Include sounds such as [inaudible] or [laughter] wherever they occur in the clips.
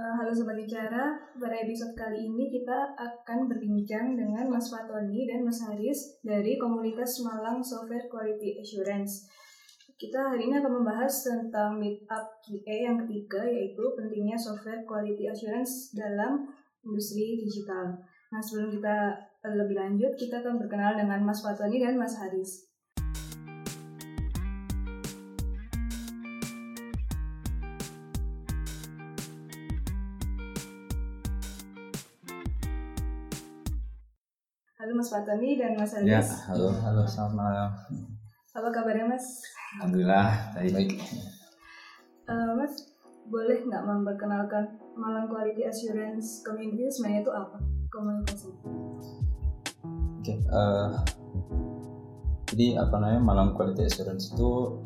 Uh, halo Sobat Bicara, pada episode kali ini kita akan berbincang dengan Mas Fatoni dan Mas Haris dari komunitas Malang Software Quality Assurance. Kita hari ini akan membahas tentang Meetup QA yang ketiga, yaitu pentingnya Software Quality Assurance dalam industri digital. Nah, sebelum kita lebih lanjut, kita akan berkenal dengan Mas Fatoni dan Mas Haris. Mas Fatoni dan Mas Haris. Ya, halo, halo, selamat malam. Apa kabarnya Mas? Alhamdulillah, baik. baik. Uh, mas, boleh nggak memperkenalkan Malang Quality Assurance Community sebenarnya itu apa? Komunitas itu? Oke, okay, uh, jadi apa namanya Malang Quality Assurance itu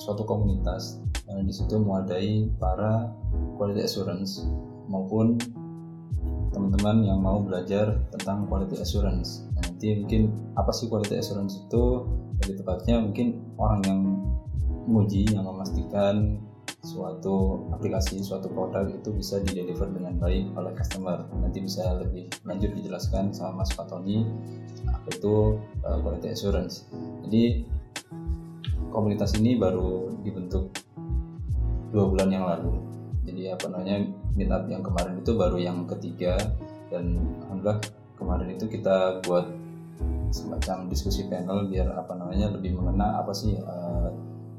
suatu komunitas yang di situ mewadai para quality assurance maupun teman-teman yang mau belajar tentang quality assurance. Nanti mungkin apa sih quality assurance itu? Lebih tepatnya mungkin orang yang menguji yang memastikan suatu aplikasi, suatu produk itu bisa di deliver dengan baik oleh customer. Nanti bisa lebih lanjut dijelaskan sama Mas Fatoni apa itu uh, quality assurance. Jadi komunitas ini baru dibentuk dua bulan yang lalu. Jadi apa namanya meetup yang kemarin itu baru yang ketiga dan alhamdulillah kemarin itu kita buat semacam diskusi panel biar apa namanya lebih mengena apa sih uh,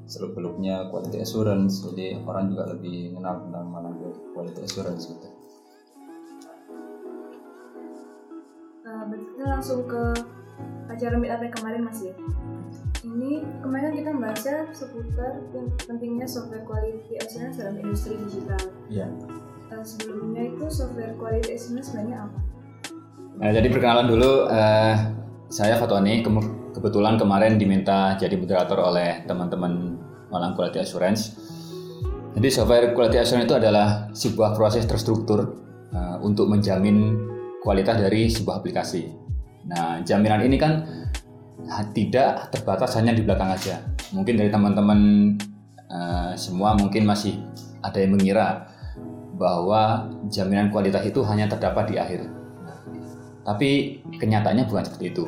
seluk beluknya quality assurance jadi orang juga lebih mengenal tentang mana quality assurance gitu. Uh, berarti langsung ke acara meetup yang kemarin mas ya. Ini kemarin kita membahasnya seputar pentingnya software quality assurance dalam industri digital. Iya. Yeah uh, sebelumnya itu software quality assurance sebenarnya apa? Nah, jadi perkenalan dulu, uh, saya Fatoni ke kebetulan kemarin diminta jadi moderator oleh teman-teman Malang Quality Assurance. Jadi software quality assurance itu adalah sebuah proses terstruktur uh, untuk menjamin kualitas dari sebuah aplikasi. Nah, jaminan ini kan tidak terbatas hanya di belakang aja. Mungkin dari teman-teman uh, semua mungkin masih ada yang mengira bahwa jaminan kualitas itu hanya terdapat di akhir. Tapi kenyataannya bukan seperti itu.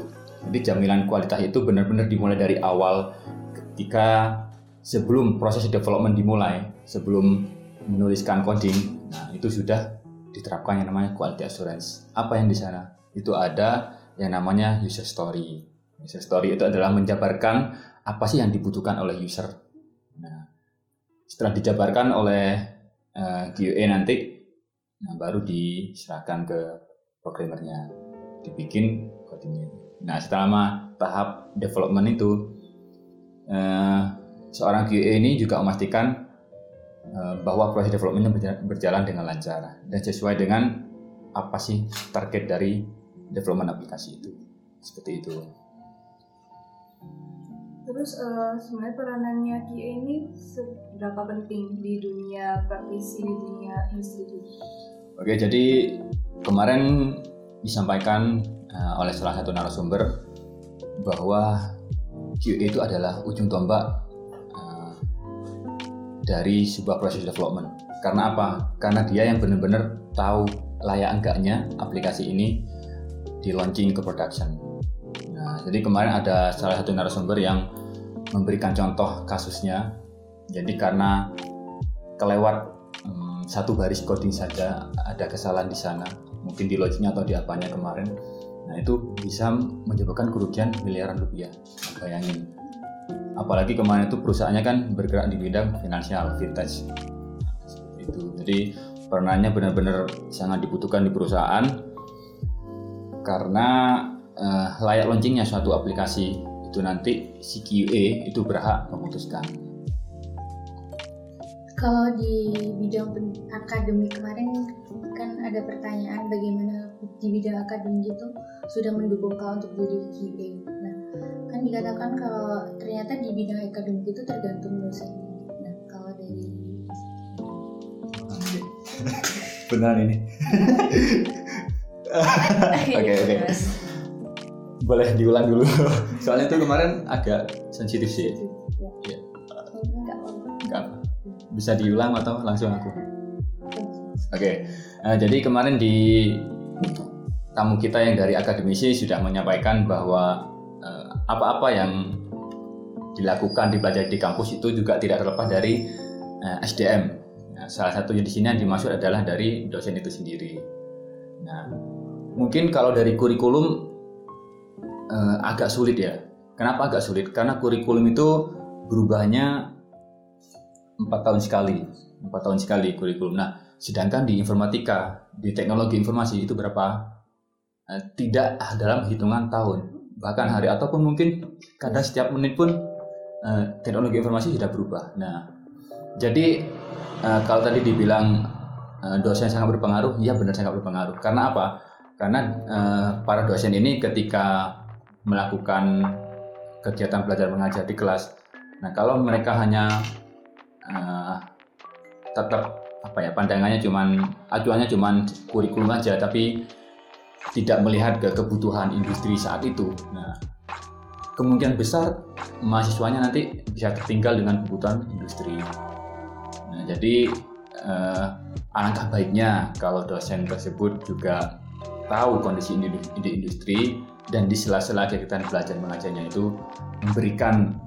Jadi jaminan kualitas itu benar-benar dimulai dari awal ketika sebelum proses development dimulai, sebelum menuliskan coding, nah itu sudah diterapkan yang namanya quality assurance. Apa yang di sana? Itu ada yang namanya user story. User story itu adalah menjabarkan apa sih yang dibutuhkan oleh user. Nah, setelah dijabarkan oleh uh, eh, QA nanti nah baru diserahkan ke programmernya dibikin codingnya nah setelah tahap development itu uh, seorang QA ini juga memastikan uh, bahwa proses developmentnya berjalan dengan lancar dan sesuai dengan apa sih target dari development aplikasi itu seperti itu. Terus uh, sebenarnya peranannya QA ini seberapa penting di dunia praktisi di dunia industri? Oke, jadi kemarin disampaikan uh, oleh salah satu narasumber bahwa QA itu adalah ujung tombak uh, dari sebuah proses development. Karena apa? Karena dia yang benar-benar tahu layak enggaknya aplikasi ini di launching ke production. Jadi kemarin ada salah satu narasumber yang memberikan contoh kasusnya. Jadi karena kelewat hmm, satu baris coding saja ada kesalahan di sana, mungkin di logiknya atau di apanya kemarin. Nah itu bisa menyebabkan kerugian miliaran rupiah. Bayangin. Apalagi kemarin itu perusahaannya kan bergerak di bidang finansial, vintage. Itu. Jadi peranannya benar-benar sangat dibutuhkan di perusahaan karena uh, layak launchingnya suatu aplikasi itu nanti si QA itu berhak memutuskan. Kalau di bidang akademik kemarin kan ada pertanyaan bagaimana di bidang akademik itu sudah mendukung kau untuk jadi QA. Nah, kan dikatakan kalau ternyata di bidang akademik itu tergantung dosen. Nah, kalau dari benar ini. [laughs] [laughs] Oke oke boleh diulang dulu. [laughs] Soalnya itu kemarin agak sensitif sih. Ya. enggak bisa diulang atau langsung aku? Oke, uh, jadi kemarin di tamu kita yang dari akademisi sudah menyampaikan bahwa uh, apa-apa yang dilakukan dipelajari di kampus itu juga tidak terlepas dari uh, SDM. Nah, salah satunya di sini yang dimaksud adalah dari dosen itu sendiri. Nah, mungkin kalau dari kurikulum uh, agak sulit ya. Kenapa agak sulit? Karena kurikulum itu berubahnya empat tahun sekali, empat tahun sekali kurikulum. Nah, sedangkan di informatika, di teknologi informasi itu berapa? Uh, tidak dalam hitungan tahun, bahkan hari ataupun mungkin kadang setiap menit pun uh, teknologi informasi sudah berubah. Nah, jadi uh, kalau tadi dibilang dosen sangat berpengaruh, ya benar sangat berpengaruh. Karena apa? Karena uh, para dosen ini ketika melakukan kegiatan belajar mengajar di kelas, nah kalau mereka hanya uh, tetap apa ya pandangannya cuman acuannya cuman kurikulum aja, tapi tidak melihat ke kebutuhan industri saat itu. Nah, kemungkinan besar mahasiswanya nanti bisa tertinggal dengan kebutuhan industri. Nah, jadi eh, alangkah baiknya kalau dosen tersebut juga tahu kondisi di industri dan di sela-sela kegiatan belajar mengajarnya itu memberikan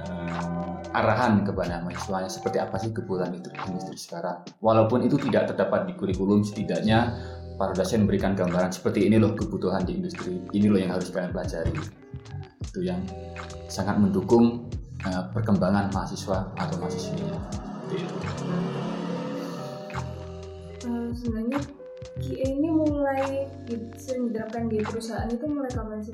eh, arahan kepada mahasiswanya seperti apa sih kebutuhan industri sekarang. Walaupun itu tidak terdapat di kurikulum, setidaknya para dosen memberikan gambaran seperti ini loh kebutuhan di industri, ini loh yang harus kalian pelajari. Itu yang sangat mendukung uh, perkembangan mahasiswa atau mahasiswinya itu. Uh, sebenarnya QA ini mulai sering diterapkan di perusahaan itu mulai kapan sih?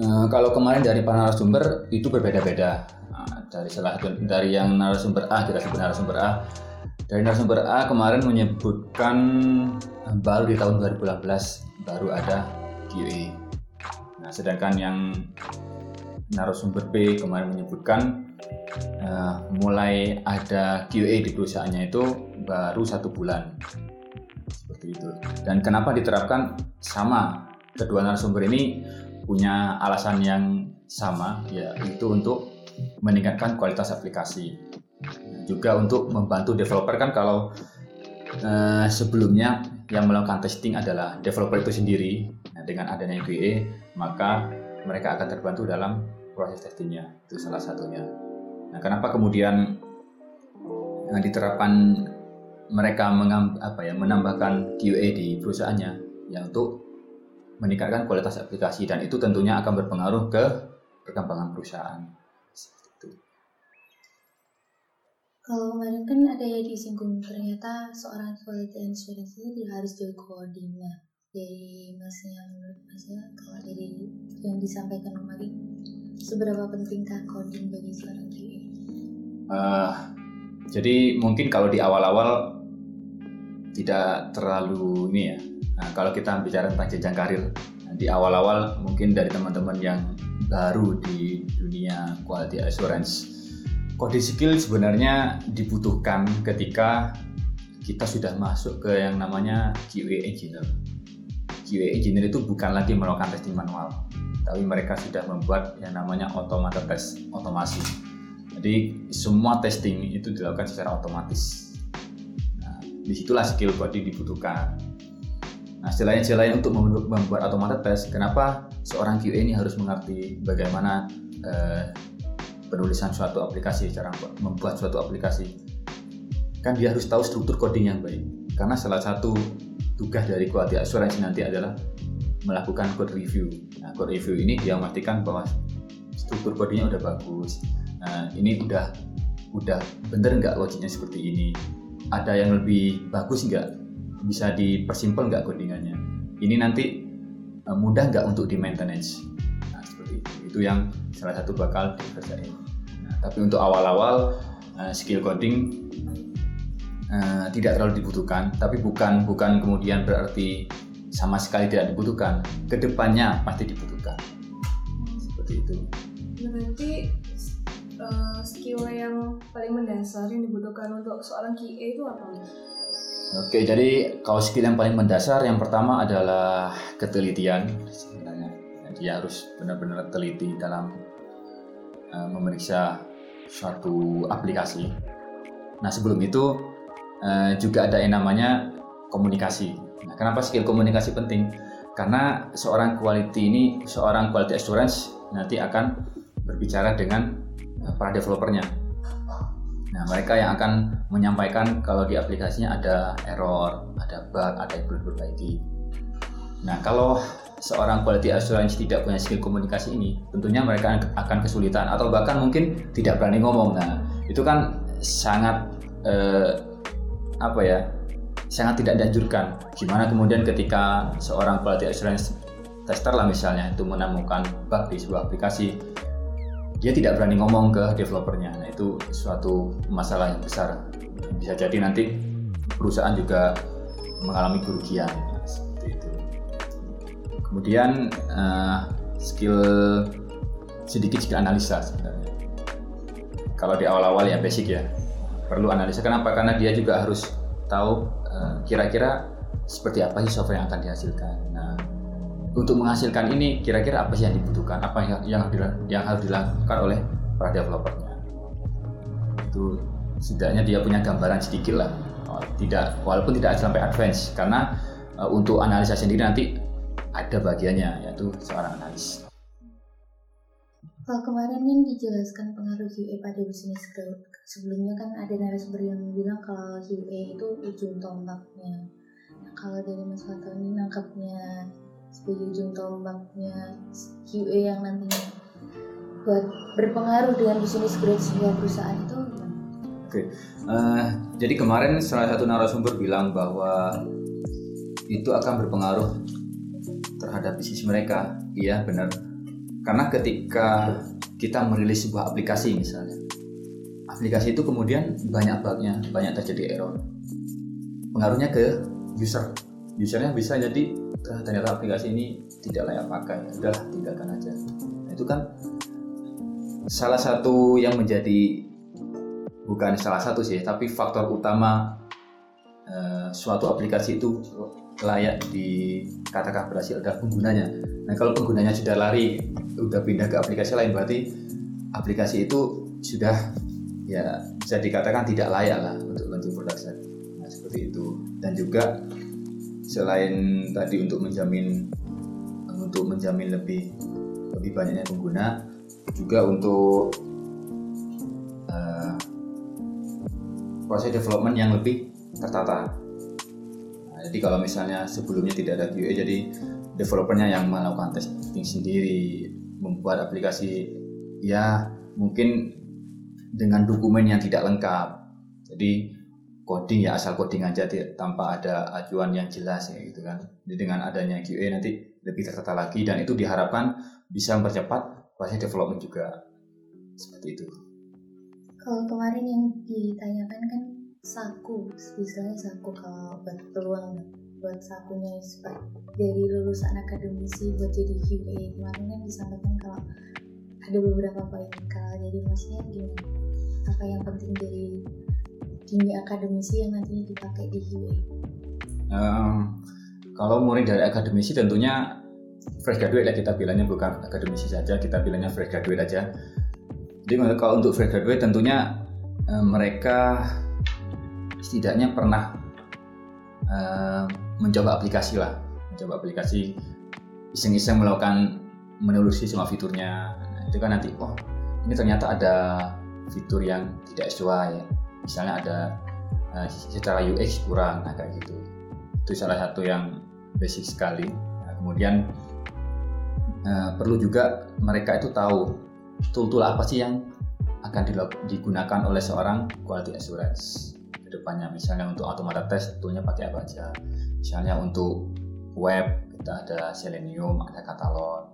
Uh, kalau kemarin dari para narasumber itu berbeda-beda. Uh, dari salah satu dari yang narasumber A kita sebut narasumber A. Dari narasumber A kemarin menyebutkan baru di tahun 2018 baru ada QA. Nah, sedangkan yang narasumber B kemarin menyebutkan uh, mulai ada QA di perusahaannya itu baru satu bulan seperti itu. Dan kenapa diterapkan sama kedua narasumber ini punya alasan yang sama yaitu untuk meningkatkan kualitas aplikasi juga untuk membantu developer kan kalau uh, sebelumnya yang melakukan testing adalah developer itu sendiri nah, dengan adanya QA maka mereka akan terbantu dalam proses testingnya itu salah satunya. Nah, kenapa kemudian nah, diterapkan mereka mengam, apa ya menambahkan QA di perusahaannya yang untuk meningkatkan kualitas aplikasi dan itu tentunya akan berpengaruh ke perkembangan perusahaan. Kalau kemarin kan ada yang disinggung ternyata seorang quality assurance itu harus jago coding. Nah, dari masnya menurut masnya kalau dari yang disampaikan kemarin Seberapa pentingkah coding bagi seorang QA? Uh, jadi mungkin kalau di awal-awal tidak terlalu ini ya. Nah, kalau kita bicara tentang jenjang karir, nah, di awal-awal mungkin dari teman-teman yang baru di dunia quality assurance, coding skill sebenarnya dibutuhkan ketika kita sudah masuk ke yang namanya QA engineer. QA engineer itu bukan lagi melakukan testing manual, tapi mereka sudah membuat yang namanya automated test otomasi. Jadi semua testing itu dilakukan secara otomatis. Di situlah skill coding dibutuhkan. Nah, selain-selain untuk membuat automated test, kenapa seorang QA ini harus mengerti bagaimana eh, penulisan suatu aplikasi, cara membuat suatu aplikasi? Kan dia harus tahu struktur coding yang baik. Karena salah satu tugas dari quality assurance nanti adalah melakukan code review. Nah, code review ini dia memastikan bahwa struktur kodenya udah bagus. Nah, ini udah udah bener nggak logiknya seperti ini. Ada yang lebih bagus nggak? Bisa dipersimpel nggak codingannya? Ini nanti uh, mudah nggak untuk di maintenance? Nah, seperti itu. Itu yang salah satu bakal dikerjain. Nah, tapi untuk awal-awal uh, skill coding uh, tidak terlalu dibutuhkan. Tapi bukan bukan kemudian berarti sama sekali tidak dibutuhkan, ke depannya pasti dibutuhkan. Seperti itu. Berarti uh, skill yang paling mendasar yang dibutuhkan untuk seorang QA itu apa? Oke, jadi kalau skill yang paling mendasar yang pertama adalah ketelitian sebenarnya. Dia harus benar-benar teliti dalam uh, memeriksa suatu aplikasi. Nah sebelum itu uh, juga ada yang namanya komunikasi. Nah, kenapa skill komunikasi penting? Karena seorang quality ini, seorang quality assurance nanti akan berbicara dengan para developernya. Nah, mereka yang akan menyampaikan kalau di aplikasinya ada error, ada bug, ada yang perlu diperbaiki. Nah, kalau seorang quality assurance tidak punya skill komunikasi ini, tentunya mereka akan kesulitan atau bahkan mungkin tidak berani ngomong. Nah, itu kan sangat eh, apa ya? Sangat tidak dianjurkan. Gimana kemudian ketika seorang quality assurance tester lah misalnya itu menemukan bug di sebuah aplikasi, dia tidak berani ngomong ke developernya. Nah, itu suatu masalah yang besar. Bisa jadi nanti perusahaan juga mengalami kerugian seperti itu. Kemudian uh, skill sedikit skill analisa sebenarnya. Kalau di awal-awal ya basic ya, perlu analisa. Kenapa? Karena dia juga harus tahu eh, kira-kira uh, seperti apa sih software yang akan dihasilkan. Nah, untuk menghasilkan ini kira-kira apa sih yang dibutuhkan? Apa yang yang, yang harus dilakukan oleh para developernya? Itu setidaknya dia punya gambaran sedikit lah. Oh, tidak walaupun tidak sampai advance. Karena uh, untuk analisa sendiri nanti ada bagiannya yaitu seorang analis. Kalau kemarin kan dijelaskan pengaruh QA pada bisnis sebelumnya kan ada narasumber yang bilang kalau QA itu ujung tombaknya. Nah, kalau dari Mas Fato ini nangkapnya sebagai ujung tombaknya QA yang nantinya buat berpengaruh dengan bisnis growth sebuah perusahaan itu Oke, okay. uh, eh, jadi kemarin salah satu narasumber bilang bahwa itu akan berpengaruh terhadap bisnis mereka. Iya benar. Karena ketika kita merilis sebuah aplikasi misalnya, aplikasi itu kemudian banyak bugnya, banyak terjadi error. Pengaruhnya ke user. Usernya bisa jadi ternyata aplikasi ini tidak layak pakai. Udah tinggalkan aja. Nah, itu kan salah satu yang menjadi bukan salah satu sih tapi faktor utama uh, suatu aplikasi itu layak dikatakan berhasil adalah penggunanya. Nah kalau penggunanya sudah lari udah pindah ke aplikasi lain berarti aplikasi itu sudah ya bisa dikatakan tidak layak lah untuk launching production. Nah seperti itu. Dan juga selain tadi untuk menjamin untuk menjamin lebih lebih banyaknya pengguna juga untuk uh, proses development yang lebih tertata. Nah, jadi kalau misalnya sebelumnya tidak ada QA, jadi developernya yang melakukan testing sendiri, membuat aplikasi ya mungkin dengan dokumen yang tidak lengkap. Jadi coding ya asal coding aja tanpa ada acuan yang jelas ya gitu kan. Jadi dengan adanya QA nanti lebih tertata lagi dan itu diharapkan bisa mempercepat proses development juga seperti itu. Kalau kemarin yang ditanyakan kan saku, istilahnya saku kalau buat peluang buat sakunya dari lulusan akademisi buat jadi QA kemarin kan disampaikan kalau ada beberapa poin kalau jadi maksudnya gimana apa yang penting dari dunia akademisi yang nantinya dipakai di QA? Um, kalau murid dari akademisi tentunya fresh graduate lah kita bilangnya bukan akademisi saja kita bilangnya fresh graduate aja. Jadi kalau untuk fresh graduate tentunya um, mereka setidaknya pernah um, mencoba aplikasi lah, mencoba aplikasi iseng-iseng melakukan menelusuri semua fiturnya. Nah, itu kan nanti oh ini ternyata ada fitur yang tidak sesuai misalnya ada uh, secara UX kurang nah kayak gitu. Itu salah satu yang basic sekali. Nah, kemudian uh, perlu juga mereka itu tahu tool-tool apa sih yang akan digunakan oleh seorang quality assurance ke depannya. Misalnya untuk automata test toolnya pakai apa aja. Misalnya untuk web kita ada Selenium ada Catalog.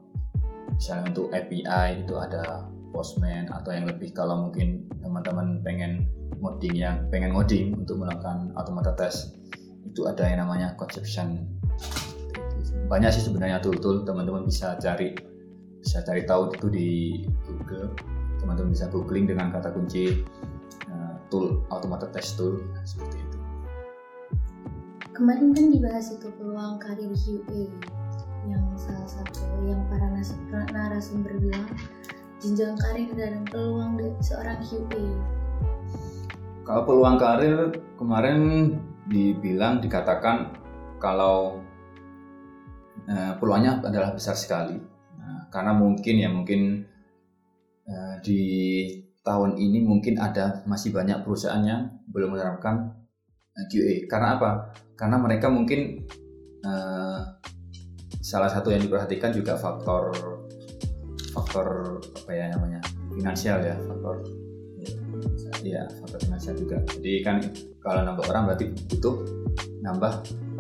Misalnya untuk API itu ada Postman atau yang lebih kalau mungkin teman-teman pengen modding yang pengen modding untuk melakukan automata test itu ada yang namanya conception. Banyak sih sebenarnya tool-tool teman-teman bisa cari bisa cari tahu itu di Google. Teman-teman bisa googling dengan kata kunci uh, tool automata test tool seperti itu. Kemarin kan dibahas itu peluang karir QA yang salah satu yang para narasumber bilang jenjang karir dan peluang seorang QA Kalau peluang karir kemarin dibilang dikatakan kalau uh, peluangnya adalah besar sekali. Nah, karena mungkin ya mungkin uh, di tahun ini mungkin ada masih banyak perusahaan yang belum menerapkan uh, QA karena apa? Karena mereka mungkin uh, salah satu yang diperhatikan juga faktor faktor apa ya namanya finansial ya faktor ya faktor finansial juga. Jadi kan kalau nambah orang berarti butuh nambah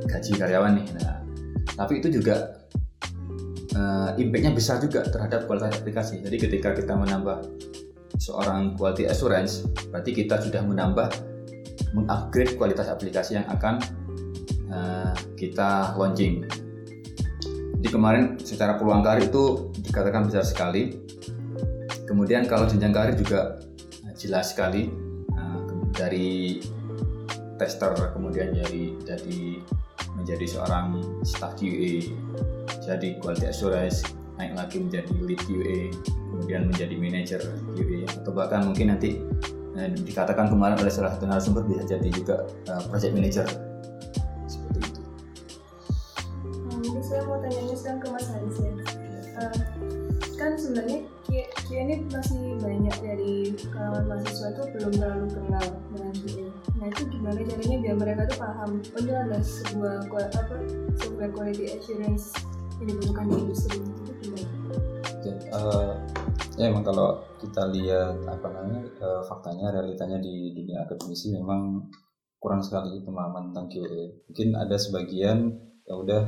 gaji karyawan nih. Nah tapi itu juga uh, impactnya besar juga terhadap kualitas aplikasi. Jadi ketika kita menambah seorang quality assurance berarti kita sudah menambah mengupgrade kualitas aplikasi yang akan uh, kita launching. Jadi kemarin secara peluang karir itu dikatakan besar sekali. Kemudian kalau jenjang karir juga jelas sekali. Nah, dari tester kemudian jadi jadi menjadi seorang staff QA jadi quality assurance naik lagi menjadi lead QA kemudian menjadi manager QA atau bahkan mungkin nanti eh, dikatakan kemarin oleh salah satu narasumber bisa jadi juga uh, project manager Nah itu gimana caranya biar mereka tuh paham oh ini adalah sebuah apa sebuah quality assurance yang dibutuhkan di industri itu gimana? Oke, uh, ya emang kalau kita lihat apa namanya uh, faktanya realitanya di dunia akademisi memang kurang sekali pemahaman tentang QA. Mungkin ada sebagian yang udah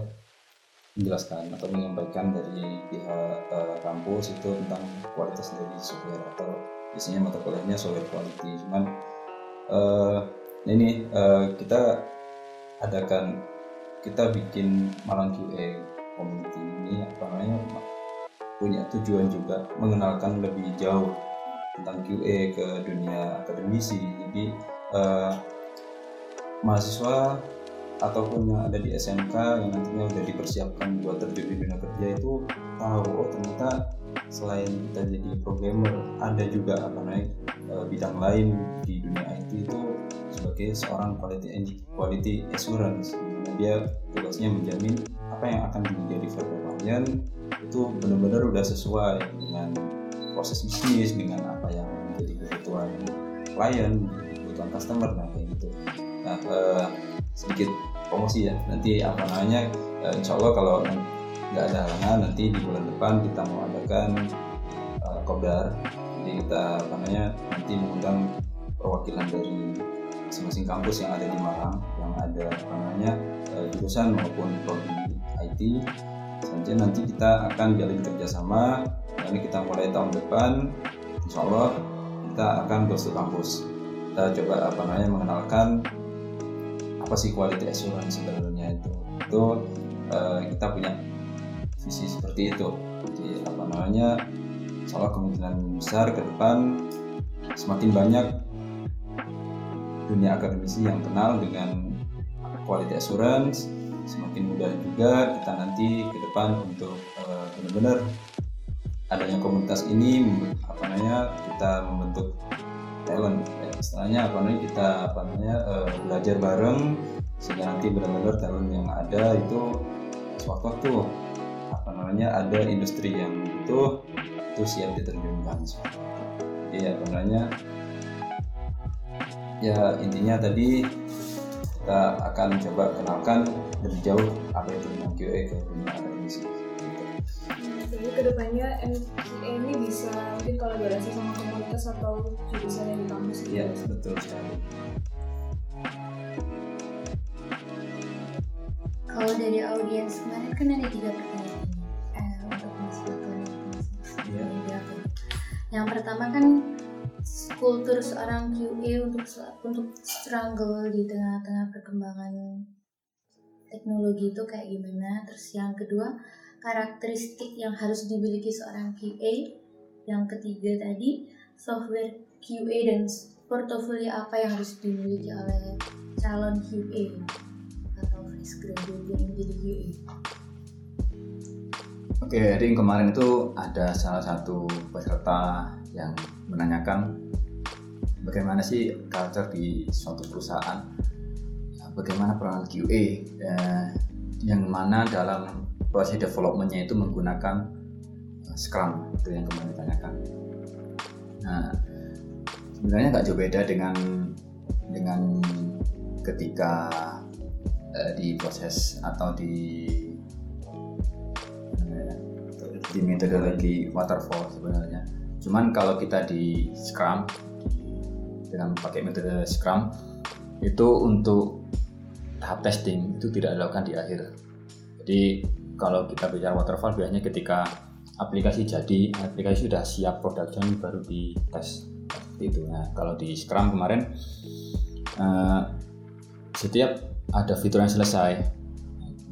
menjelaskan atau menyampaikan dari pihak uh, kampus itu tentang kualitas dari software atau biasanya mata kuliahnya software quality cuman uh, ini uh, kita adakan kita bikin Malang QA community ini apa namanya punya tujuan juga mengenalkan lebih jauh tentang QA ke dunia akademisi. Jadi uh, mahasiswa ataupun yang ada di SMK yang nantinya udah dipersiapkan buat terjun di dunia kerja itu tahu oh ternyata selain kita jadi programmer ada juga apa namanya eh, bidang lain di dunia IT itu sebagai seorang quality quality assurance. Dia tugasnya menjamin apa yang akan menjadi value klien itu benar-benar udah sesuai dengan proses bisnis dengan apa yang menjadi kebutuhan klien kebutuhan customer nah kayak gitu. Nah eh, sedikit promosi ya. Nanti apa namanya uh, insya Allah kalau nggak ada halangan nanti di bulan depan kita mau adakan uh, kopdar. Jadi kita apa namanya nanti mengundang perwakilan dari masing-masing kampus yang ada di Malang yang ada namanya uh, jurusan maupun prodi IT selanjutnya nanti kita akan jalin kerjasama. Ini kita mulai tahun depan. Insya Allah kita akan ke kampus. Kita coba apa namanya mengenalkan apa sih quality assurance sebenarnya itu. Itu uh, kita punya visi seperti itu. Jadi apa namanya salah kemungkinan besar ke depan semakin banyak dunia akademisi yang kenal dengan quality assurance semakin mudah juga kita nanti ke depan untuk uh, benar-benar adanya komunitas ini apa namanya kita membentuk talent. Ya, istilahnya apa namanya kita apa namanya uh, belajar bareng sehingga nanti benar-benar talent yang ada itu sewaktu-waktu apa namanya ada industri yang itu itu siap diterjunkan. Jadi apa namanya ya intinya tadi kita akan coba kenalkan lebih jauh apa itu dengan QA ke dunia akademisi. Jadi ke depannya MQA ini bisa mungkin kolaborasi sama komunitas atau jurusan yang di kampus? Iya betul sekali. Kalau dari audiens kemarin kan ada tiga pertanyaan. Eh, untuk Mas Iya. yang pertama kan kultur seorang QA untuk untuk struggle di tengah-tengah perkembangan teknologi itu kayak gimana terus yang kedua karakteristik yang harus dimiliki seorang QA. Yang ketiga tadi, software QA dan portofolio apa yang harus dimiliki oleh calon QA atau fresh graduate yang menjadi QA. Oke, jadi kemarin itu ada salah satu peserta yang menanyakan bagaimana sih culture di suatu perusahaan bagaimana peran QA eh, yang mana dalam proses developmentnya itu menggunakan eh, Scrum itu yang kemarin ditanyakan. Nah sebenarnya nggak jauh beda dengan dengan ketika eh, di proses atau di di metodologi waterfall sebenarnya. Cuman kalau kita di Scrum dengan pakai metode Scrum itu untuk tahap testing itu tidak dilakukan di akhir. Jadi kalau kita bicara waterfall biasanya ketika aplikasi jadi, aplikasi sudah siap production baru di tes itu. Nah kalau di Scrum kemarin uh, setiap ada fitur yang selesai,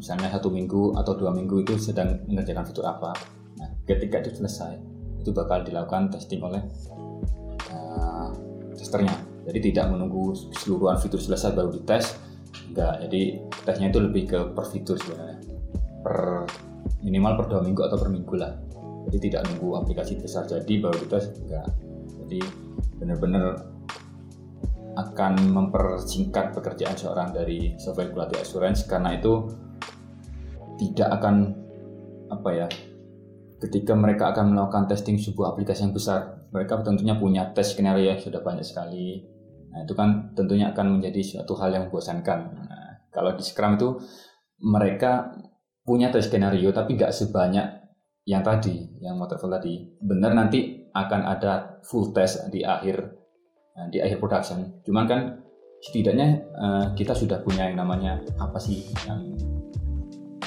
misalnya satu minggu atau dua minggu itu sedang mengerjakan fitur apa. Nah ketika itu selesai itu bakal dilakukan testing oleh uh, testernya. Jadi tidak menunggu keseluruhan fitur selesai baru dites, enggak jadi tesnya itu lebih ke per fitur sebenarnya. Per minimal per dua minggu atau per minggu lah. Jadi tidak nunggu aplikasi besar jadi baru kita enggak. Jadi benar-benar akan mempersingkat pekerjaan seorang dari software quality assurance karena itu tidak akan apa ya ketika mereka akan melakukan testing sebuah aplikasi yang besar mereka tentunya punya tes skenario yang sudah banyak sekali Nah, itu kan tentunya akan menjadi suatu hal yang membosankan. Nah, kalau di Scrum itu mereka punya tes skenario tapi nggak sebanyak yang tadi, yang waterfall tadi. Benar nanti akan ada full test di akhir eh, di akhir production. Cuman kan setidaknya uh, kita sudah punya yang namanya apa sih yang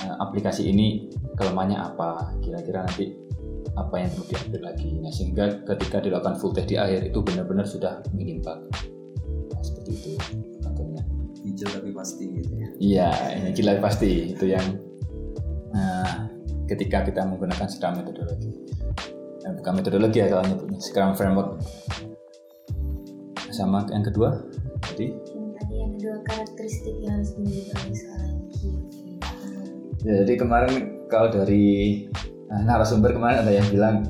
aplikasi ini kelemahannya apa, kira-kira nanti apa yang perlu diambil lagi. Nah, sehingga ketika dilakukan full test di akhir itu benar-benar sudah minim bug seperti itu contohnya hijau tapi pasti gitu ya. Iya hijau tapi pasti. Itu yang nah, ketika kita menggunakan Scrum metodologi. Eh, bukan metodologi ya kalau nyebutnya Scrum framework. Sama yang kedua jadi ya, jadi kemarin kalau dari nah, narasumber kemarin ada yang bilang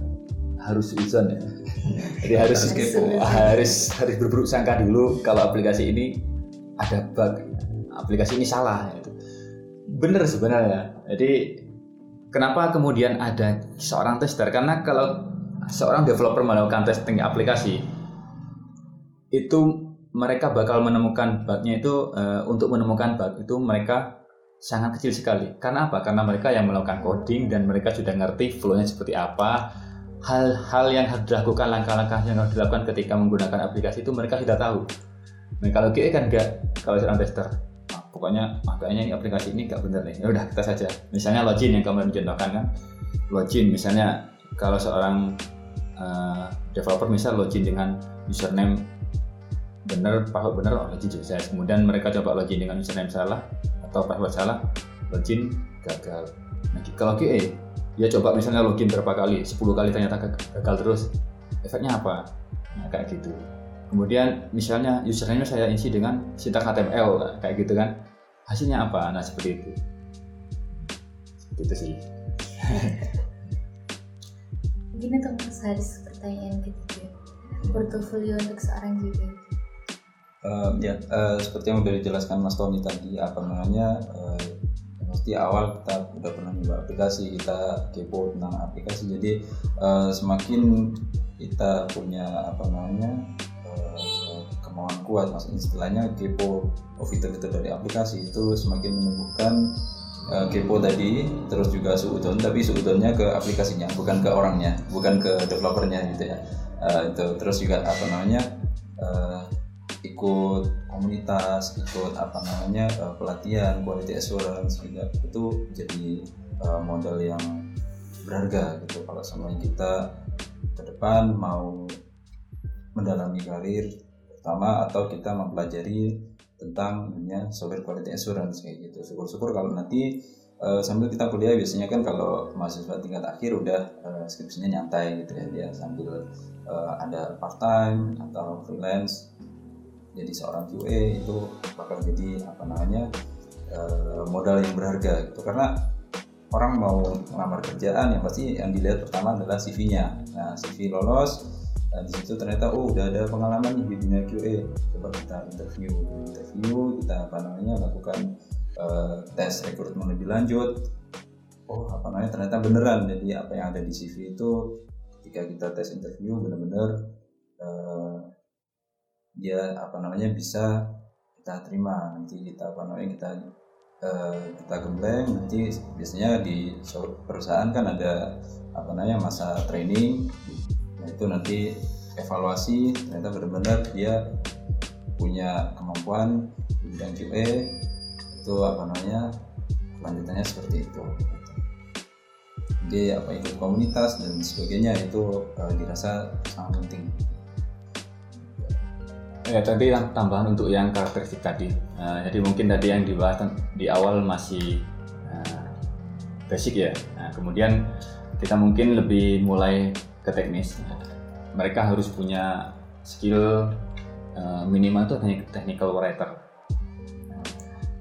harus izon ya. [laughs] Jadi harus harus harus berburuk sangka dulu kalau aplikasi ini ada bug. Aplikasi ini salah gitu. bener sebenarnya. Jadi kenapa kemudian ada seorang tester? Karena kalau seorang developer melakukan testing aplikasi itu mereka bakal menemukan bugnya itu uh, untuk menemukan bug itu mereka sangat kecil sekali karena apa karena mereka yang melakukan coding dan mereka sudah ngerti flow-nya seperti apa hal-hal yang harus dilakukan langkah-langkah yang harus dilakukan ketika menggunakan aplikasi itu mereka sudah tahu. Nah kalau GE kan enggak kalau seorang tester. Nah, pokoknya makanya ini aplikasi ini enggak benar nih. Ya udah kita saja. Misalnya login yang kamu contohkan kan. Login misalnya kalau seorang uh, developer misal login dengan username benar, password benar, oh, login sukses. Kemudian mereka coba login dengan username salah atau password salah, login gagal. Nah, kalau QA dia coba misalnya login berapa kali? 10 kali ternyata gagal terus. Efeknya apa? Nah, kayak gitu. Kemudian misalnya username saya isi dengan sintaks HTML kayak gitu kan. Hasilnya apa? Nah seperti itu. Seperti itu sih. [laughs] Gini untuk Mas Haris pertanyaan ketiga. Portofolio untuk seorang GP uh, ya uh, seperti yang sudah dijelaskan Mas Tony tadi apa namanya uh, pasti awal kita udah pernah nyoba aplikasi kita kepo tentang aplikasi. Jadi uh, semakin kita punya apa namanya uh, kemauan kuat maksudnya istilahnya kepo fitur-fitur dari aplikasi itu semakin menumbuhkan uh, kepo tadi terus juga suudon tapi suudonnya ke aplikasinya bukan ke orangnya bukan ke developernya gitu ya. Uh, itu terus juga apa namanya uh, ikut komunitas, ikut apa namanya uh, pelatihan quality assurance juga itu jadi uh, modal yang berharga gitu kalau sama kita ke depan mau mendalami karir pertama atau kita mempelajari tentang dunia software quality assurance kayak gitu. Syukur-syukur kalau nanti uh, sambil kita kuliah biasanya kan kalau mahasiswa tingkat akhir udah uh, skripsinya nyantai gitu ya dia sambil uh, ada part time atau freelance jadi seorang QA itu bakal jadi apa namanya uh, modal yang berharga gitu karena orang mau melamar kerjaan yang pasti yang dilihat pertama adalah CV-nya. Nah CV lolos Nah, di situ ternyata oh udah ada pengalaman di dunia QA. Coba kita interview, interview kita apa namanya lakukan eh, tes rekrutmen lebih lanjut. Oh apa namanya ternyata beneran jadi apa yang ada di CV itu ketika kita tes interview benar-benar eh, dia apa namanya bisa kita terima. Nanti kita apa namanya kita eh, kita gembleng. Nanti biasanya di perusahaan kan ada apa namanya masa training. Nah itu nanti evaluasi. Ternyata benar-benar dia punya kemampuan di bidang QA itu apa namanya lanjutannya seperti itu. Jadi apa ikut komunitas dan sebagainya itu eh, dirasa sangat penting Ya tadi tambahan untuk yang karakteristik tadi. Nah, jadi mungkin tadi yang dibahas di awal masih uh, basic ya. Nah, kemudian kita mungkin lebih mulai ke teknis. Mereka harus punya skill uh, minimal itu technical writer.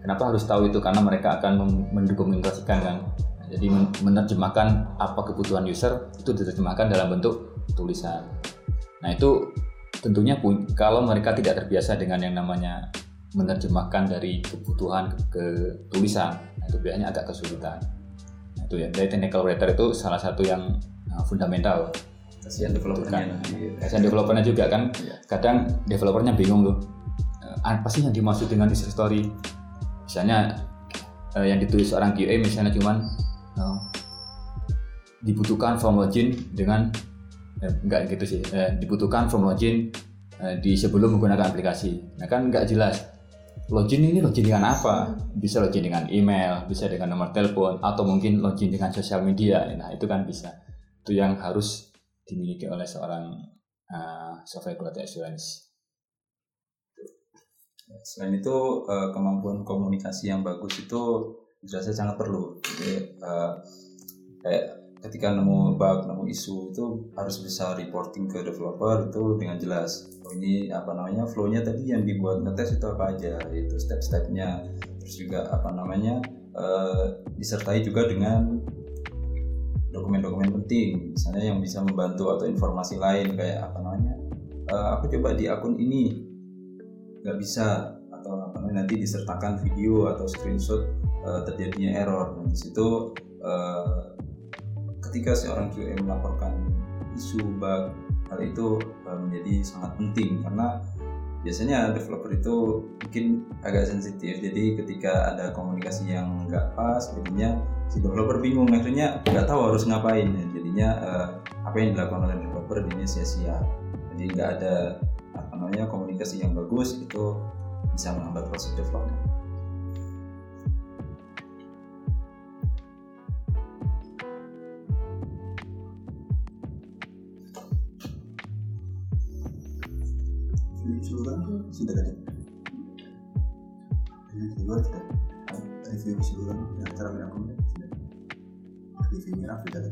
Kenapa harus tahu itu? Karena mereka akan mendokumentasikan kan. Jadi men- menerjemahkan apa kebutuhan user itu diterjemahkan dalam bentuk tulisan. Nah itu tentunya kalau mereka tidak terbiasa dengan yang namanya menerjemahkan dari kebutuhan ke, tulisan nah, itu biasanya agak kesulitan. Nah, itu ya. Dari technical writer itu salah satu yang uh, fundamental. Kasihan developernya Bukan. nanti. Kasihan developernya juga kan. Iya. kadang developernya bingung loh Eh, apa sih yang dimaksud dengan user story? Misalnya eh, yang ditulis seorang QA misalnya cuman eh, dibutuhkan form login dengan eh, enggak gitu sih. Eh, dibutuhkan form login eh, di sebelum menggunakan aplikasi. Nah kan nggak jelas. Login ini login dengan apa? Bisa login dengan email bisa dengan nomor telepon atau mungkin login dengan sosial media. Nah itu kan bisa. Itu yang harus dimiliki oleh seorang uh, software quality assurance. Selain itu eh, kemampuan komunikasi yang bagus itu dirasa sangat perlu. Jadi eh, kayak ketika nemu bug, nemu isu itu harus bisa reporting ke developer itu dengan jelas. Oh, ini apa namanya flow-nya tadi yang dibuat ngetes itu apa aja, itu step-stepnya. Terus juga apa namanya eh, disertai juga dengan dokumen-dokumen penting, misalnya yang bisa membantu atau informasi lain kayak apa namanya. eh, aku coba di akun ini nggak bisa atau apa namanya nanti disertakan video atau screenshot eh, terjadinya error. Nah, di situ eh, ketika seorang QA melaporkan isu bug hal itu eh, menjadi sangat penting. Karena biasanya developer itu mungkin agak sensitif. Jadi ketika ada komunikasi yang nggak pas jadinya si developer bingung. Akhirnya nggak tahu harus ngapain. Jadinya eh, apa yang dilakukan oleh developer jadinya sia-sia. Jadi nggak ada apa namanya komunikasi yang bagus itu bisa menghambat proses development. Sudah ada yang kedua tidak review keseluruhan di antara penakutnya sudah review merah sudah ada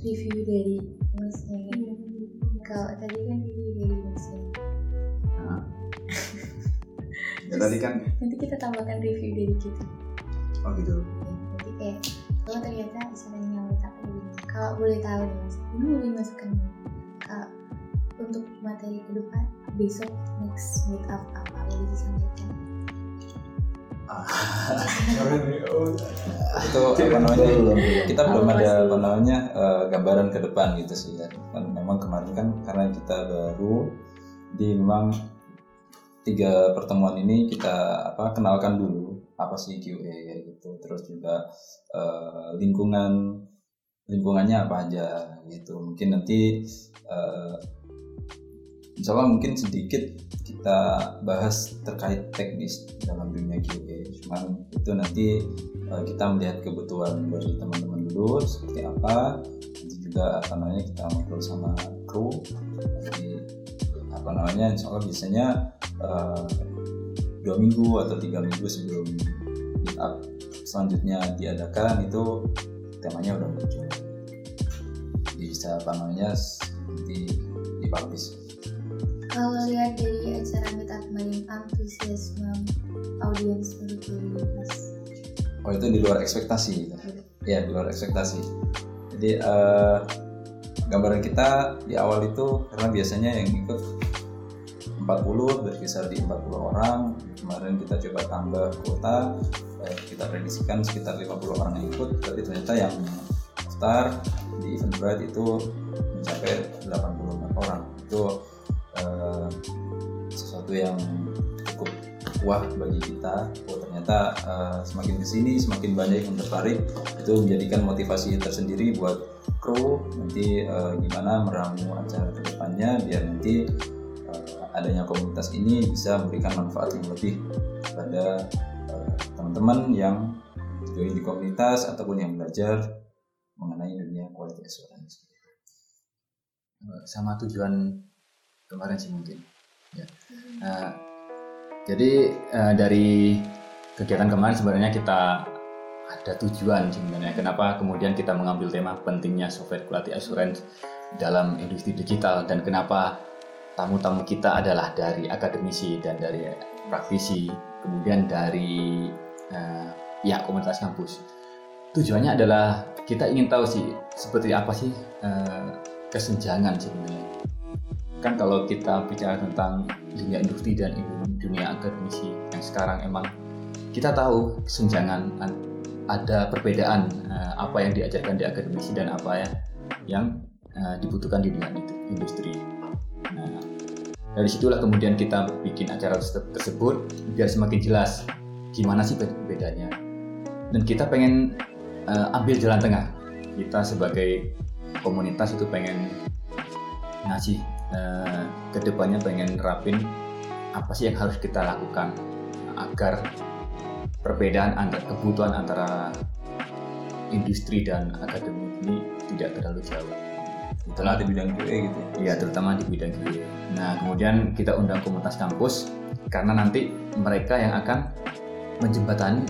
review dari masnya kalau tadi kan review dari masnya nah. ya tadi kan. Nanti kita tambahkan review dari kita. Oh gitu. Ya, jadi kayak kalau ternyata misalnya yang kita begini kalau boleh tahu nih mas besok next meet up apa? Boleh disampaikan? [laughs] Itu apa namanya? kita belum ada apa namanya eh, gambaran ke depan gitu sih ya. Kan memang kemarin kan karena kita baru jadi memang tiga pertemuan ini kita apa kenalkan dulu apa sih QA kayak gitu. Terus juga eh, lingkungan lingkungannya apa aja gitu. Mungkin nanti eh, Insya Allah mungkin sedikit kita bahas terkait teknis dalam dunia QA. Cuman itu nanti eh, kita melihat kebutuhan dari teman-teman dulu seperti apa. Nanti juga apa namanya kita ngobrol sama kru. Jadi apa namanya Insya Allah biasanya eh, dua minggu atau tiga minggu sebelum meet up selanjutnya diadakan itu temanya udah muncul. Jadi bisa apa namanya nanti dipublish. Kalau lihat dari acara meet up kemarin antusiasme audiens untuk mas Oh itu di luar ekspektasi, gitu. ya di luar ekspektasi. Jadi eh, gambaran kita di awal itu karena biasanya yang ikut 40 berkisar di 40 orang. Kemarin kita coba tambah kuota eh, kita prediksikan sekitar 50 orang yang ikut. Tapi ternyata yang daftar di event Bright itu mencapai 84 orang. Itu sesuatu yang cukup wah bagi kita oh ternyata eh, semakin ke sini semakin banyak yang tertarik itu menjadikan motivasi tersendiri buat kru nanti eh, gimana meramu acara ke depannya biar nanti eh, adanya komunitas ini bisa memberikan manfaat yang lebih pada eh, teman-teman yang join di komunitas ataupun yang belajar mengenai dunia quality assurance. sama tujuan kemarin sih mungkin. Ya. Nah, jadi eh, dari kegiatan kemarin sebenarnya kita ada tujuan sebenarnya. Kenapa kemudian kita mengambil tema pentingnya software quality assurance dalam industri digital dan kenapa tamu-tamu kita adalah dari akademisi dan dari praktisi, kemudian dari eh, pihak komunitas kampus. Tujuannya adalah kita ingin tahu sih seperti apa sih eh, kesenjangan sebenarnya. Kan kalau kita bicara tentang dunia industri dan dunia akademisi yang sekarang emang kita tahu kesenjangan an- ada perbedaan eh, apa yang diajarkan di akademisi dan apa ya yang eh, dibutuhkan di dunia industri. Nah, dari situlah kemudian kita bikin acara terse- tersebut biar semakin jelas gimana sih be- bedanya. Dan kita pengen eh, ambil jalan tengah. Kita sebagai komunitas itu pengen ngasih eh, ke depannya pengen rapin apa sih yang harus kita lakukan agar perbedaan antara kebutuhan antara industri dan akademik ini tidak terlalu jauh. Itulah di bidang QA gitu. Iya, terutama di bidang QA. Nah, kemudian kita undang komunitas kampus karena nanti mereka yang akan menjembatani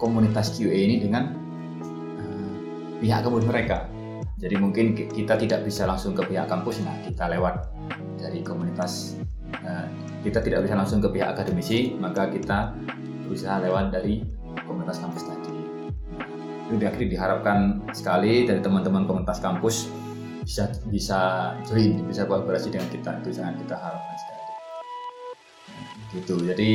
komunitas QA ini dengan eh, pihak kampus mereka. Jadi mungkin ki- kita tidak bisa langsung ke pihak kampus, nah kita lewat dari komunitas. eh, kita tidak bisa langsung ke pihak akademisi, maka kita berusaha lewat dari komunitas kampus tadi. Itu di- diharapkan sekali dari teman-teman komunitas kampus bisa bisa join, bisa kolaborasi dengan kita itu sangat kita harapkan sekali. Gitu. Jadi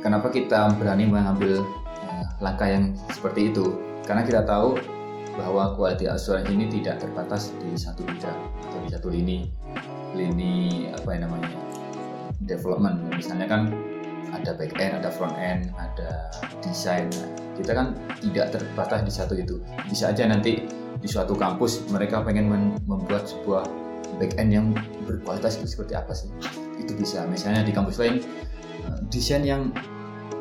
kenapa kita berani mengambil eh, langkah yang seperti itu? Karena kita tahu bahwa quality assurance ini tidak terbatas di satu bidang atau di satu lini lini apa yang namanya development. Misalnya kan ada back end, ada front end, ada desain. Kita kan tidak terbatas di satu itu. Bisa aja nanti di suatu kampus mereka pengen membuat sebuah back end yang berkualitas itu seperti apa sih? Itu bisa. Misalnya di kampus lain eh, desain yang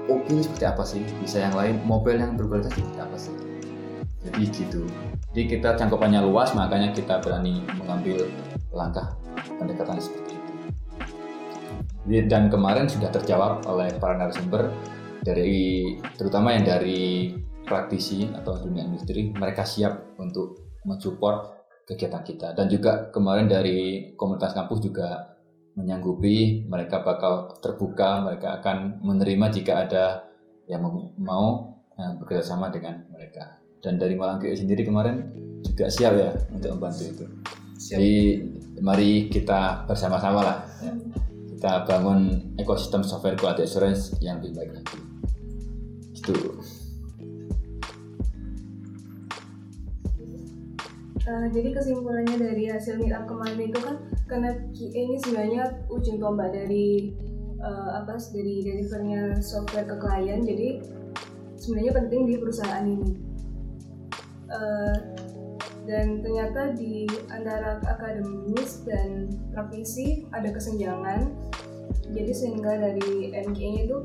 oke ini seperti apa sih? Bisa yang lain mobile yang berkualitas seperti apa sih? Jadi gitu. Jadi kita cangkupannya luas makanya kita berani mengambil langkah pendekatan seperti itu. Dan kemarin sudah terjawab oleh para narasumber dari terutama yang dari praktisi atau dunia industri mereka siap untuk mensupport kegiatan kita dan juga kemarin dari komunitas kampus juga menyanggupi mereka bakal terbuka mereka akan menerima jika ada yang mau- eh, bekerja sama dengan mereka dan dari Malang QI sendiri kemarin juga siap ya untuk membantu itu. Jadi mari kita bersama-sama lah ya. kita bangun ekosistem software quality assurance yang lebih baik lagi. Gitu. Eh, jadi kesimpulannya dari hasil meet up kemarin itu kan karena QA ini sebenarnya ujung tombak dari eh, apa dari delivernya software ke klien jadi sebenarnya penting di perusahaan ini Eh, dan ternyata di antara akademis dan praktisi ada kesenjangan jadi sehingga dari MQA itu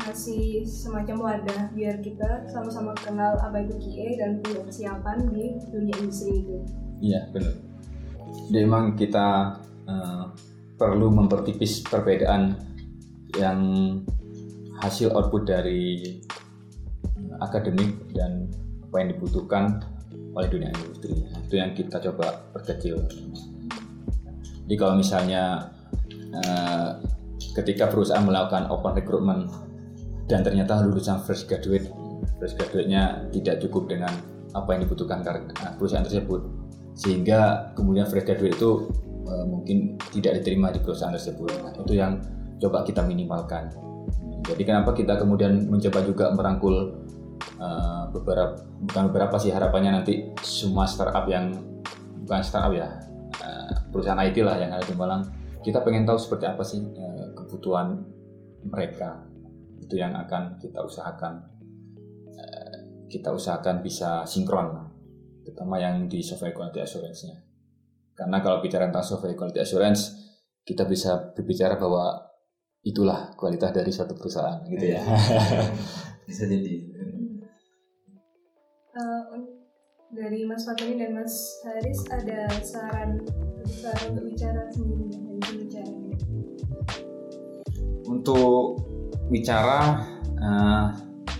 masih semacam wadah biar kita sama-sama kenal apa itu QA dan punya persiapan di dunia industri itu. Iya benar. Jadi emang kita eh, perlu mempertipis perbedaan yang hasil output dari akademik dan apa yang dibutuhkan oleh dunia industri. Nah, Itu yang kita coba perkecil. Jadi kalau misalnya eh, ketika perusahaan melakukan open recruitment dan ternyata lulusan fresh graduate, fresh graduate-nya tidak cukup dengan apa yang dibutuhkan karena perusahaan tersebut, sehingga kemudian fresh graduate itu uh, mungkin tidak diterima di perusahaan tersebut. Nah, itu yang coba kita minimalkan. Jadi kenapa kita kemudian mencoba juga merangkul uh, beberapa bukan beberapa sih harapannya nanti semua startup yang bukan startup ya uh, perusahaan IT lah yang ada di Malang kita pengen tahu seperti apa sih uh, kebutuhan mereka. Itu yang akan kita usahakan uh, kita usahakan bisa sinkron terutama yang di software quality assurance-nya. Karena kalau bicara tentang software quality assurance kita bisa berbicara bahwa itulah kualitas dari suatu perusahaan gitu ya. [laughs] bisa jadi uh, dari Mas Fatoni dan Mas Haris ada saran saran untuk bicara sendiri dari bicara untuk bicara uh,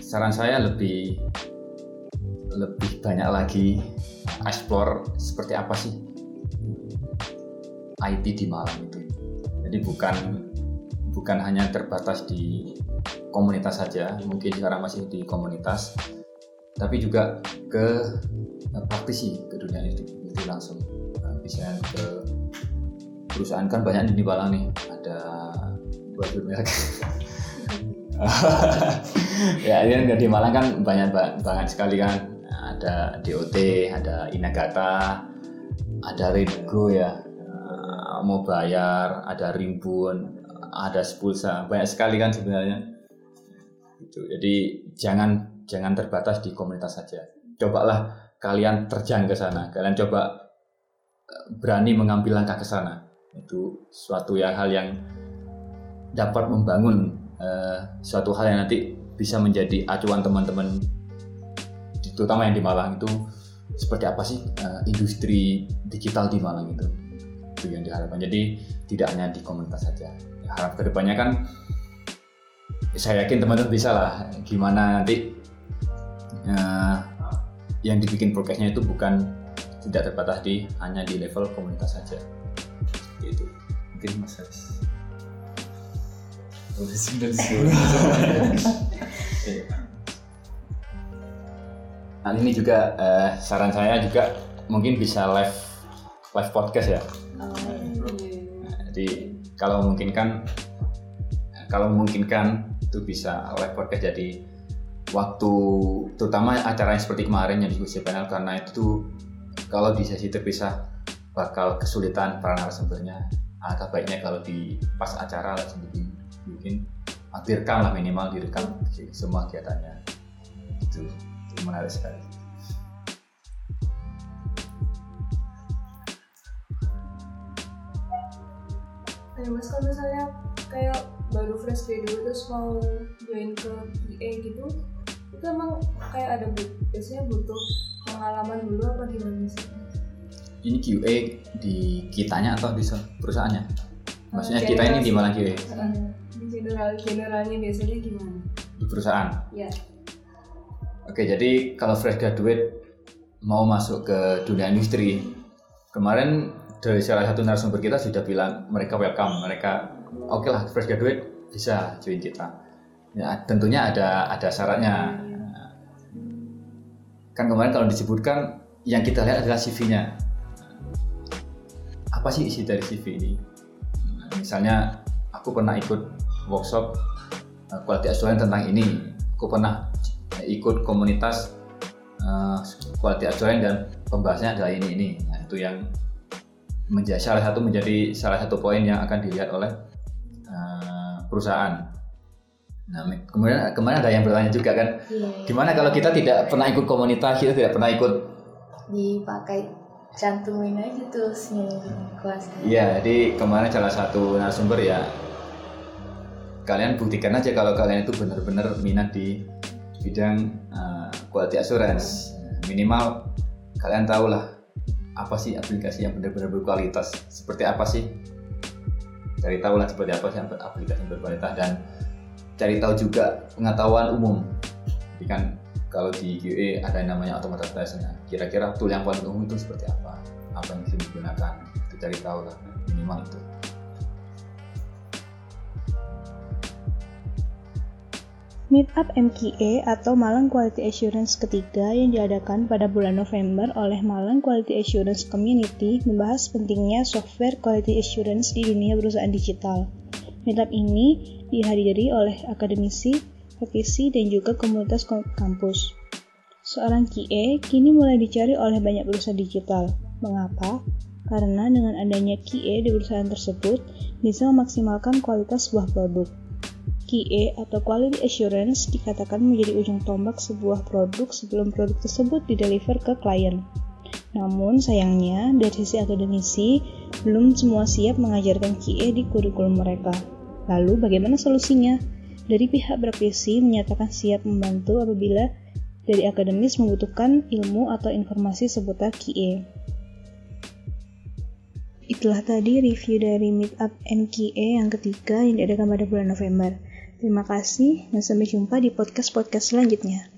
saran saya lebih lebih banyak lagi explore seperti apa sih IT di Malang itu. Jadi bukan bukan hanya terbatas di komunitas saja, mungkin sekarang masih di komunitas, tapi juga ke eh, praktisi ke dunia itu, itu langsung. Nah, bisa ke perusahaan. Kan banyak di Balang nih, ada buat merek. [laughs] ya ini di Malang kan banyak banget sekali kan, ada DOT, ada Inagata, ada Redgo ya, eh, mau bayar, ada Rimbun, ada sepulsa. Banyak sekali kan sebenarnya. Itu jadi jangan jangan terbatas di komunitas saja. Cobalah kalian terjang ke sana. Kalian coba eh, berani mengambil langkah ke sana. Itu suatu yang hal yang dapat membangun uh, suatu hal yang nanti bisa menjadi acuan teman-teman terutama yang di Malang itu seperti apa sih uh, industri digital di Malang itu? Itu yang diharapkan. Jadi tidak hanya di komunitas saja. Harap ke depannya kan saya yakin teman-teman bisa lah gimana nanti uh, yang dibikin prokesnya itu bukan tidak terbatas di hanya di level komunitas saja. Itu mungkin mas Haris. [laughs] Nah ini juga uh, saran saya juga mungkin bisa live live podcast ya. Oh, nah, jadi kalau memungkinkan kalau memungkinkan itu bisa live podcast jadi waktu terutama acara yang seperti kemarin yang diskusi panel karena itu kalau di sesi terpisah bakal kesulitan para narasumbernya. Agak baiknya kalau di pas acara langsung bikin bikin direkam lah minimal direkam semua kegiatannya. Itu, itu menarik sekali. Ya mas kalau misalnya kayak baru fresh graduate terus mau join ke QA gitu itu emang kayak ada biasanya butuh pengalaman dulu apa gimana sih? Ini QA di kitanya atau di perusahaannya? Maksudnya kita ini di mana QA di general generalnya biasanya gimana? Di perusahaan? Ya oke jadi kalau fresh graduate mau masuk ke dunia industri kemarin dari salah satu narasumber kita sudah bilang mereka welcome, mereka oke okay lah fresh graduate bisa join kita. Ya tentunya ada ada syaratnya. Kan kemarin kalau disebutkan yang kita lihat adalah CV-nya. Apa sih isi dari CV ini? Misalnya aku pernah ikut workshop uh, quality assurance tentang ini. Aku pernah ikut komunitas uh, quality assurance dan pembahasannya adalah ini ini. Nah, itu yang menjadi salah satu menjadi salah satu poin yang akan dilihat oleh uh, perusahaan. Nah, kemudian kemarin ada yang bertanya juga kan, yeah. gimana kalau kita tidak pernah ikut komunitas, kita tidak pernah ikut dipakai cantumin aja tuh kelas. Iya, jadi kemarin salah satu narasumber ya, kalian buktikan aja kalau kalian itu benar-benar minat di bidang uh, quality assurance. Minimal kalian tahu lah apa sih aplikasi yang benar-benar berkualitas seperti apa sih cari tahu lah seperti apa sih aplikasi yang berkualitas dan cari tahu juga pengetahuan umum. Jadi kan kalau di QA ada yang namanya automated test. Nah, kira-kira tool yang paling umum itu seperti apa? Apa yang bisa digunakan? Itu cari tahu lah minimal itu. Meetup MQA atau Malang Quality Assurance ketiga yang diadakan pada bulan November oleh Malang Quality Assurance Community membahas pentingnya software quality assurance di dunia perusahaan digital. Meetup ini dihadiri oleh akademisi, praktisi, dan juga komunitas kampus. Seorang QA kini mulai dicari oleh banyak perusahaan digital. Mengapa? Karena dengan adanya QA di perusahaan tersebut bisa memaksimalkan kualitas sebuah produk. QA atau Quality Assurance dikatakan menjadi ujung tombak sebuah produk sebelum produk tersebut dideliver ke klien. Namun sayangnya dari sisi akademisi belum semua siap mengajarkan QA di kurikulum mereka. Lalu bagaimana solusinya? Dari pihak berprofesi menyatakan siap membantu apabila dari akademis membutuhkan ilmu atau informasi seputar QA. Itulah tadi review dari Meetup MQA yang ketiga yang diadakan pada bulan November. Terima kasih dan sampai jumpa di podcast-podcast selanjutnya.